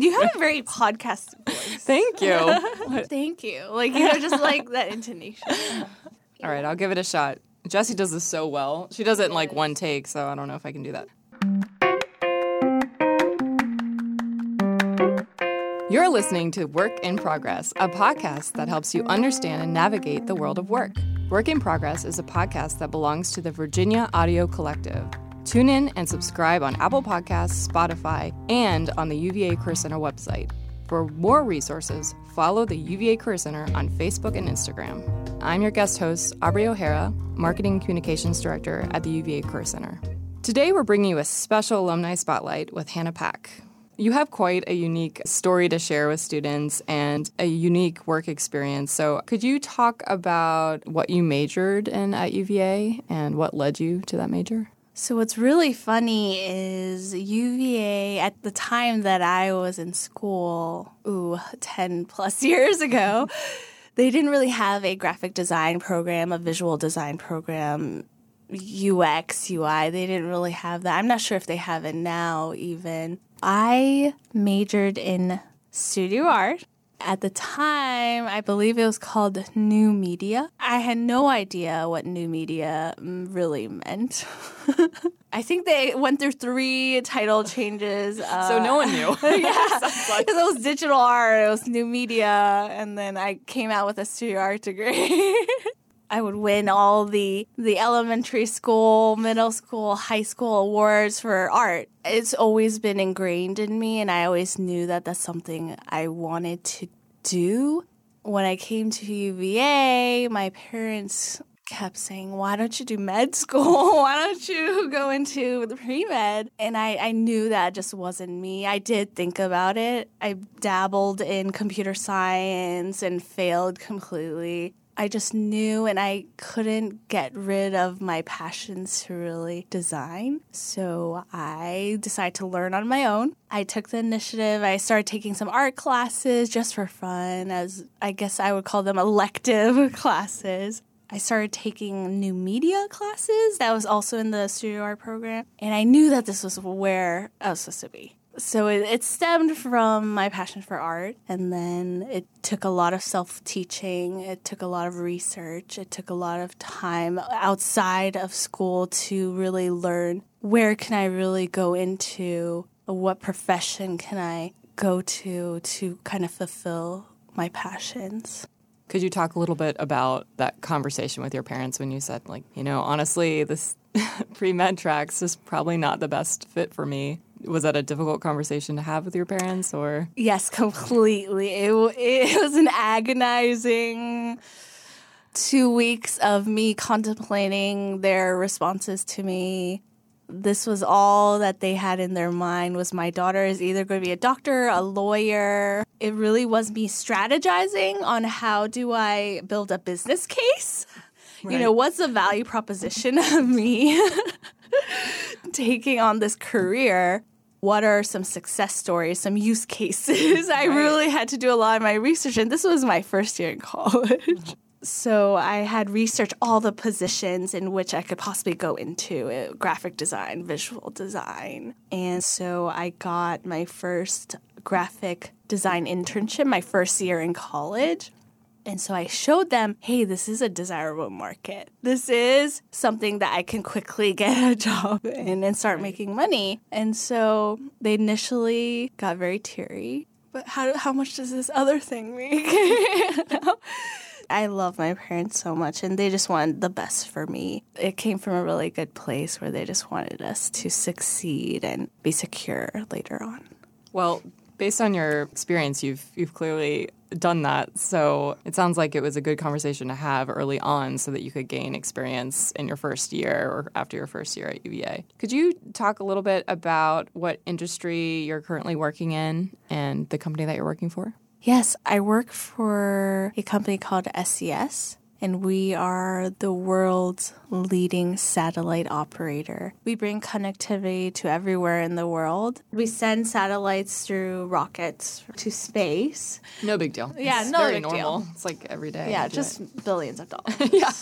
You have a very podcast voice. Thank you. Thank you. Like you know, just like that intonation. All right, I'll give it a shot. Jessie does this so well. She does it in like one take, so I don't know if I can do that. You're listening to Work in Progress, a podcast that helps you understand and navigate the world of work. Work in Progress is a podcast that belongs to the Virginia Audio Collective. Tune in and subscribe on Apple Podcasts, Spotify, and on the UVA Career Center website. For more resources, follow the UVA Career Center on Facebook and Instagram. I'm your guest host, Aubrey O'Hara, Marketing Communications Director at the UVA Career Center. Today, we're bringing you a special alumni spotlight with Hannah Pack. You have quite a unique story to share with students and a unique work experience. So, could you talk about what you majored in at UVA and what led you to that major? So what's really funny is UVA at the time that I was in school, ooh, 10 plus years ago, they didn't really have a graphic design program, a visual design program, UX, UI. They didn't really have that. I'm not sure if they have it now even. I majored in studio art. At the time, I believe it was called New Media. I had no idea what new media mm, really meant. I think they went through three title changes. Uh, So, no one knew. yeah, because it was digital art, it was new media, and then I came out with a studio art degree. I would win all the the elementary school, middle school, high school awards for art. It's always been ingrained in me and I always knew that that's something I wanted to do. When I came to UVA, my parents kept saying, Why don't you do med school? Why don't you go into the pre med? And I, I knew that just wasn't me. I did think about it. I dabbled in computer science and failed completely. I just knew and I couldn't get rid of my passions to really design. So I decided to learn on my own. I took the initiative. I started taking some art classes just for fun, as I guess I would call them elective classes. I started taking new media classes that was also in the studio art program. And I knew that this was where I was supposed to be so it, it, stemmed from my passion for art and then it took a lot of self-teaching it took a lot of research it took a lot of time outside of school to really learn where can i really go into what profession can i go to to kind of fulfill my passions. Could you talk a little bit about that conversation with your parents when you said like you know honestly this pre-med tracks is probably not the best fit for me was that a difficult conversation to have with your parents or? Yes completely. It, it was an agonizing two weeks of me contemplating their responses to me. This was all that they had in their mind was my daughter is either going to be a doctor a lawyer. It really was me strategizing on how do i build a business case. Right. you know what's the value proposition of me taking on this career what are some success stories, some use cases. I really had to do a lot of my research, and this was my first year in college. so I had researched all the positions in which I could possibly go into uh, graphic design, visual design. And so I got my first graphic design internship my first year in college. And so I showed them, hey, this is a desirable market. This is something that I can quickly get a job in and start making money. And so they initially got very teary. But how, how much does this other thing make? I love my parents so much, and they just wanted the best for me. It came from a really good place where they just wanted us to succeed and be secure later on. Well, based on your experience, you've you've clearly done that. So it sounds like it was a good conversation to have early on so that you could gain experience in your first year or after your first year at UVA. Could you talk a little bit about what industry you're currently working in and the company that you're working for? Yes, I work for a company called SES and we are the world's leading satellite operator. We bring connectivity to everywhere in the world. We send satellites through rockets to space. No big deal. Yeah, it's no very big normal. deal. It's like every day. Yeah, just it. billions of dollars. yeah.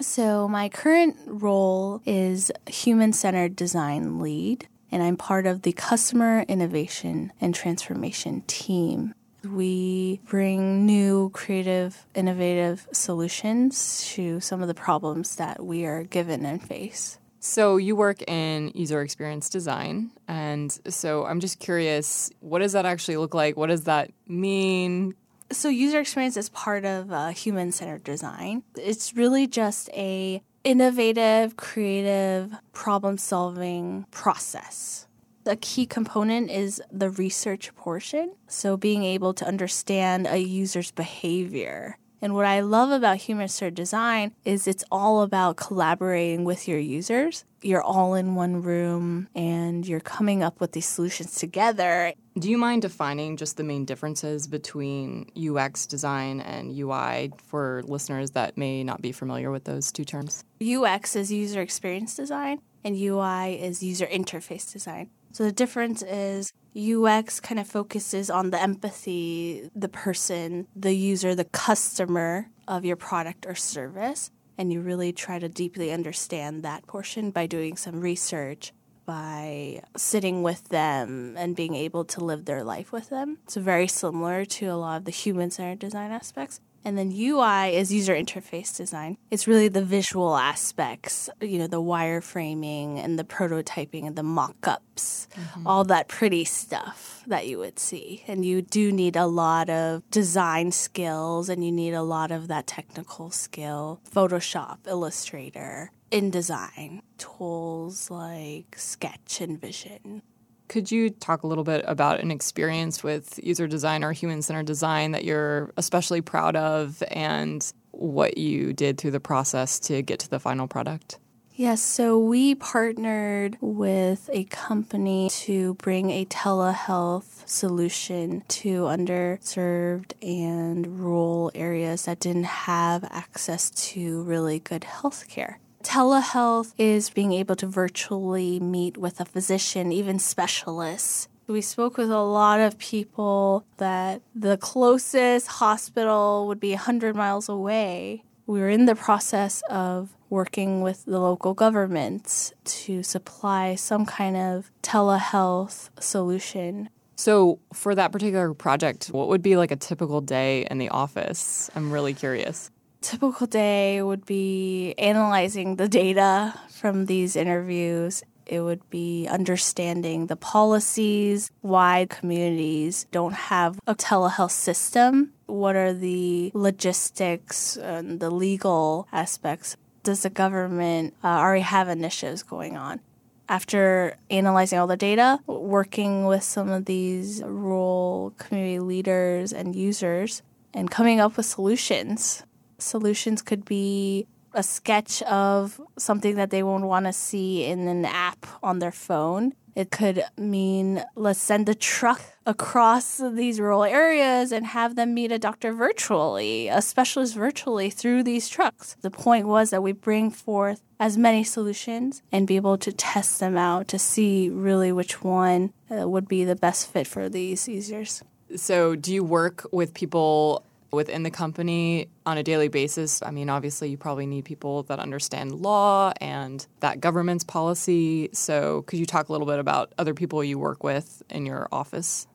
So, my current role is human centered design lead. and I'm part of the customer innovation and transformation team. We bring new, creative, innovative solutions to some of the problems that we are given and face. So, you work in user experience design. And so, I'm just curious what does that actually look like? What does that mean? So, user experience is part of uh, human centered design. It's really just a innovative, creative, problem solving process. A key component is the research portion. So, being able to understand a user's behavior and what I love about human centered design is it's all about collaborating with your users. You're all in one room and you're coming up with these solutions together. Do you mind defining just the main differences between UX design and UI for listeners that may not be familiar with those two terms? UX is user experience design and UI is user interface design. So the difference is UX kind of focuses on the empathy, the person, the user, the customer of your product or service. And you really try to deeply understand that portion by doing some research, by sitting with them and being able to live their life with them. So, very similar to a lot of the human centered design aspects. And then UI is user interface design. It's really the visual aspects, you know, the wireframing and the prototyping and the mock ups, mm-hmm. all that pretty stuff that you would see. And you do need a lot of design skills and you need a lot of that technical skill Photoshop, Illustrator, InDesign, tools like Sketch and InVision. Could you talk a little bit about an experience with user design or human centered design that you're especially proud of and what you did through the process to get to the final product? Yes, so we partnered with a company to bring a telehealth solution to underserved and rural areas that didn't have access to really good health care. Telehealth is being able to virtually meet with a physician, even specialists. We spoke with a lot of people that the closest hospital would be 100 miles away. We were in the process of working with the local governments to supply some kind of telehealth solution. So, for that particular project, what would be like a typical day in the office? I'm really curious typical day would be analyzing the data from these interviews. It would be understanding the policies, why communities don't have a telehealth system. What are the logistics and the legal aspects? Does the government uh, already have initiatives going on? After analyzing all the data, working with some of these rural community leaders and users, and coming up with solutions solutions could be a sketch of something that they won't want to see in an app on their phone. It could mean let's send a truck across these rural areas and have them meet a doctor virtually, a specialist virtually through these trucks. The point was that we bring forth as many solutions and be able to test them out to see really which one uh, would be the best fit for these users. So, do you work with people within the company on a daily basis. I mean, obviously, you probably need people that understand law and that government's policy. So, could you talk a little bit about other people you work with in your office?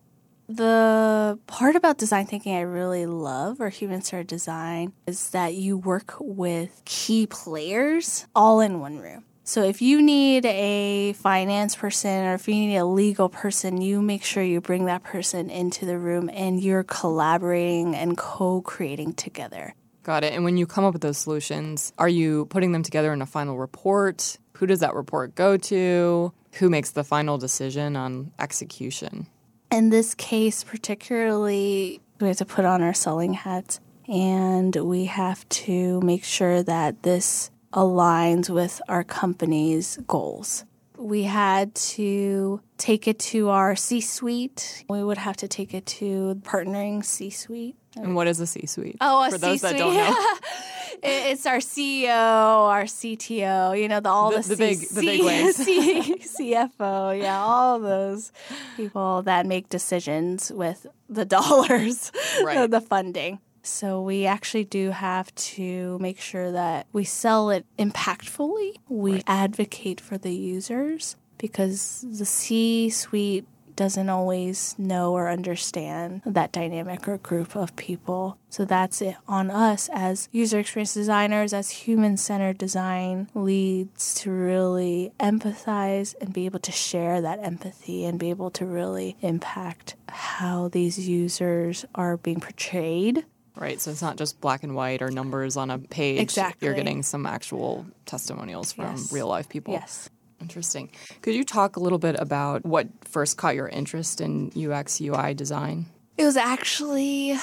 The part about design thinking I really love, or human centered design, is that you work with key players all in one room. So if you need a finance person or if you need a legal person, you make sure you bring that person into the room and you're collaborating and co creating together. Got it. And when you come up with those solutions, are you putting them together in a final report? Who does that report go to? Who makes the final decision on execution? In this case, particularly, we have to put on our selling hats and we have to make sure that this aligns with our company's goals. We had to take it to our C suite. We would have to take it to the partnering C suite. And what is a C suite? Oh, a For C-suite. those that don't know. it's our CEO, our CTO, you know, the, all the, the, the big, the big ways. C, CFO, yeah, all those people that make decisions with the dollars, right. the funding. So we actually do have to make sure that we sell it impactfully. We right. advocate for the users because the C suite doesn't always know or understand that dynamic or group of people. So that's it on us as user experience designers, as human centered design leads to really empathize and be able to share that empathy and be able to really impact how these users are being portrayed Right. So it's not just black and white or numbers on a page. Exactly. You're getting some actual testimonials from Yes. real life people. Yes. Interesting. Could you talk a little bit about what first caught your interest in UX UI design? It was actually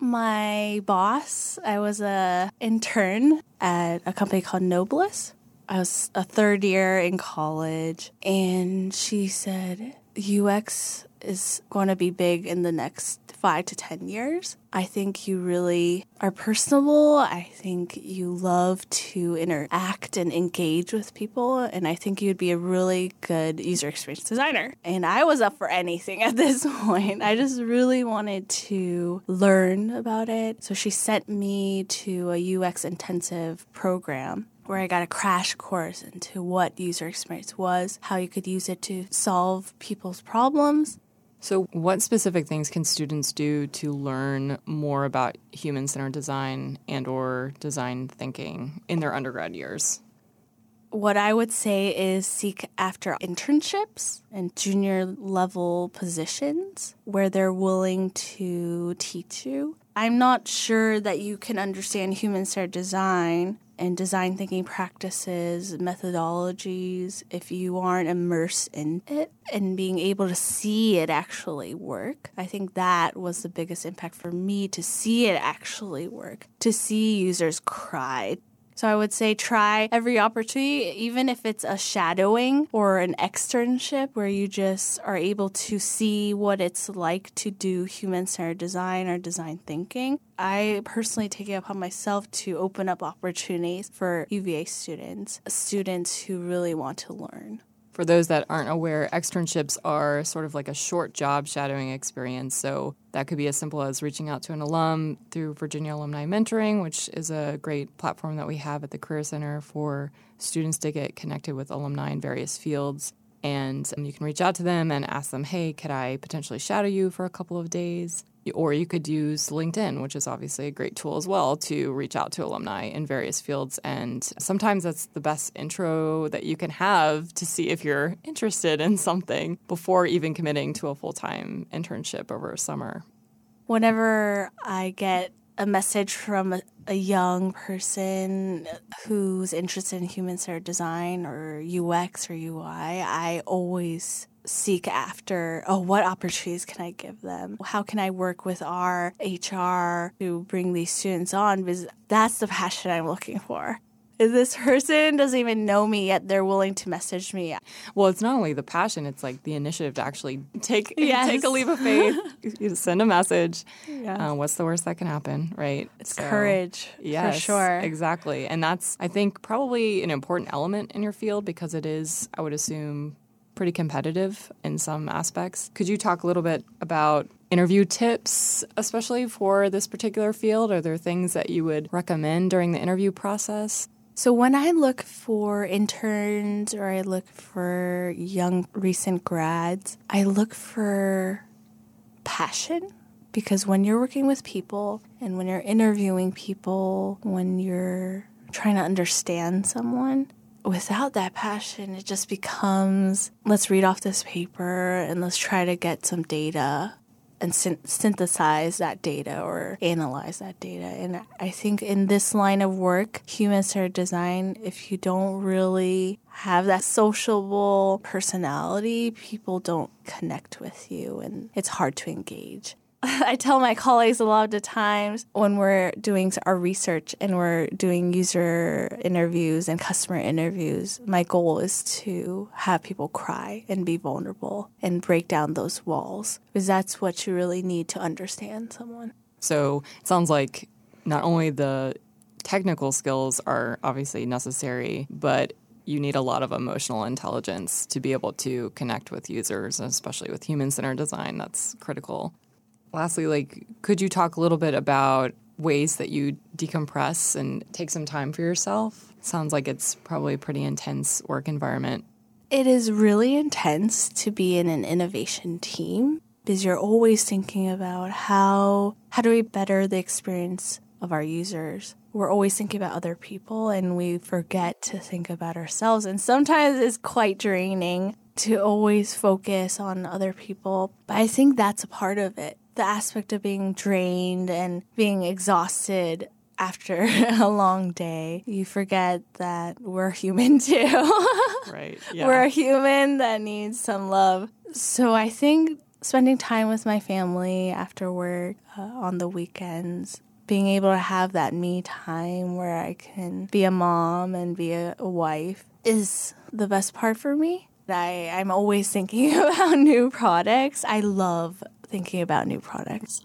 my boss. I was a intern at a company called Noblest. I was a third year in college, and she said UX is going to be big in the next five to 10 years. I think you really are personable. I think you love to interact and engage with people. And I think you'd be a really good user experience designer. And I was up for anything at this point. I just really wanted to learn about it. So she sent me to a UX intensive program where I got a crash course into what user experience was, how you could use it to solve people's problems. So, what specific things can students do to learn more about human-centered design and or design thinking in their undergrad years? What I would say is seek after internships and junior level positions where they're willing to teach you. I'm not sure that you can understand human centered design and design thinking practices, methodologies, if you aren't immersed in it and being able to see it actually work. I think that was the biggest impact for me to see it actually work, to see users cry, so I would say try every opportunity, even if it's a shadowing or an externship where you just are able to see what it's like to do human centered design or design thinking. I personally take it upon myself to open up opportunities for UVA students, students who really want to learn. For those that aren't aware, externships are sort of like a short job shadowing experience. So that could be as simple as reaching out to an alum through Virginia Alumni Mentoring, which is a great platform that we have at the Career Center for students to get connected with alumni in various fields. And um, you can reach out to them and ask them, hey, could I potentially shadow you for a couple of days? Or you could use LinkedIn, which is obviously a great tool as well to reach out to alumni in various fields. And sometimes that's the best intro that you can have to see if you're interested in something before even committing to a full time internship over a summer. Whenever I get a message from a, a young person who's interested in human centered design or UX or UI, I. Always seek after oh what opportunities can i give them? How can i work with our hr to bring these students on? Because that's the passion i'm looking for this person doesn't even know me yet they're willing to message me Well, it's not only the passion; it's like the initiative to actually take Yes. take a leap of faith. send a message. Yeah. Uh, what's the worst that can happen, right? it's So- courage Yes, for sure Exactly. And that's, I think, probably an important element in your field because it is, I would assume, pretty competitive in some aspects. Could you talk a little bit about interview tips, especially for this particular field? Are there things that you would recommend during the interview process? So when I look for interns or I look for young recent grads, I look for passion. Because when you're working with people and when you're interviewing people, when you're trying to understand someone, without that passion, it just becomes let's read off this paper and let's try to get some data and syn- synthesize that data or analyze that data. And I think in this line of work, human centered design, if you don't really have that sociable personality, people don't connect with you and it's hard to engage. I tell my colleagues a lot of the times when we're doing our research and we're doing user interviews and customer interviews, my goal is to have people cry and be vulnerable and break down those walls because that's what you really need to understand someone. So it sounds like not only the technical skills are obviously necessary, but you need a lot of emotional intelligence to be able to connect with users, especially with human centered design. That's critical. Lastly, like, could you talk a little bit about ways that you decompress and take some time for yourself? Sounds like it's probably a pretty intense work environment. It is really intense to be in an innovation team because you're always thinking about how how do we better the experience of our users. We're always thinking about other people and we forget to think about ourselves and sometimes it's quite draining to always focus on other people. But I think that's a part of it. The aspect of being drained and being exhausted after a long day, you forget that we're human too. right. Yeah. We're a human that needs some love. So I think spending time with my family after work uh, on the weekends, being able to have that me time where I can be a mom and be a, a wife is the best part for me. I, I'm always thinking about new products. I love thinking about new products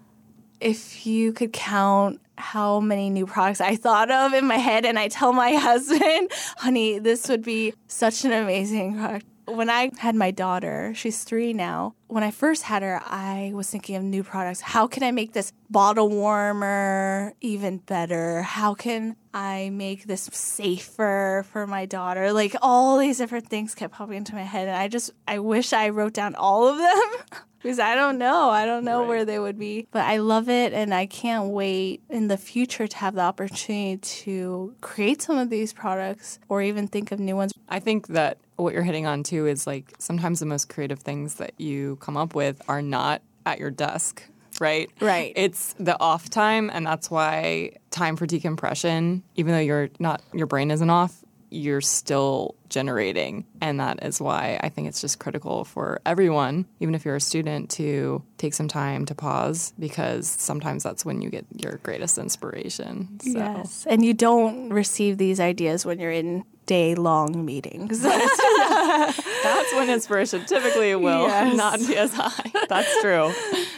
if you could count how many new products I thought of in my head and I tell my husband, honey, this would be such an amazing product. When I had my daughter, she's three now. When I first had her, I was thinking of new products. How can I make this bottle warmer even better? How can I make this safer for my daughter? Like all these different things kept popping into my head. And I just, I wish I wrote down all of them. because I don't know. I don't know right. where they would be. But I love it and I can't wait in the future to have the opportunity to create some of these products or even think of new ones. I think that what you're hitting on too is like sometimes the most creative things that you come up with are not at your desk right? Right. It's the off time, and that's why time for decompression, even though you're not, your brain isn't off, you're still generating. And that is why I think it's just critical for everyone, even if you're a student, to take some time to pause because sometimes that's when you get your greatest inspiration. So. Yes. And you don't receive these ideas when you're in day long meetings. that's when inspiration typically will yes. not be as high. That's true.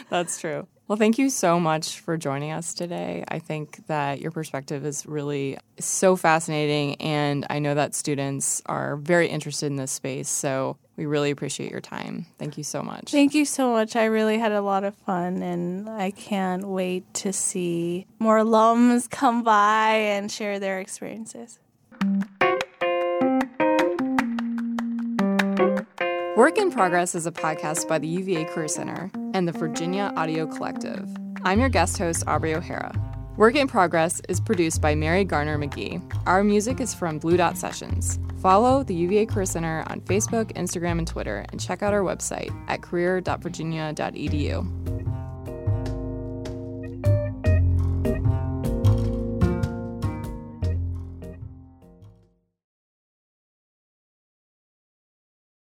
That's true. Well, thank you so much for joining us today. I think that your perspective is really so fascinating, and I know that students are very interested in this space. So we really appreciate your time. Thank you so much. Thank you so much. I really had a lot of fun, and I can't wait to see more alums come by and share their experiences. Work in Progress is a podcast by the UVA Career Center and the Virginia Audio Collective. I'm your guest host, Aubrey O'Hara. Work in Progress is produced by Mary Garner McGee. Our music is from Blue Dot Sessions. Follow the UVA Career Center on Facebook, Instagram, and Twitter, and check out our website at career.virginia.edu.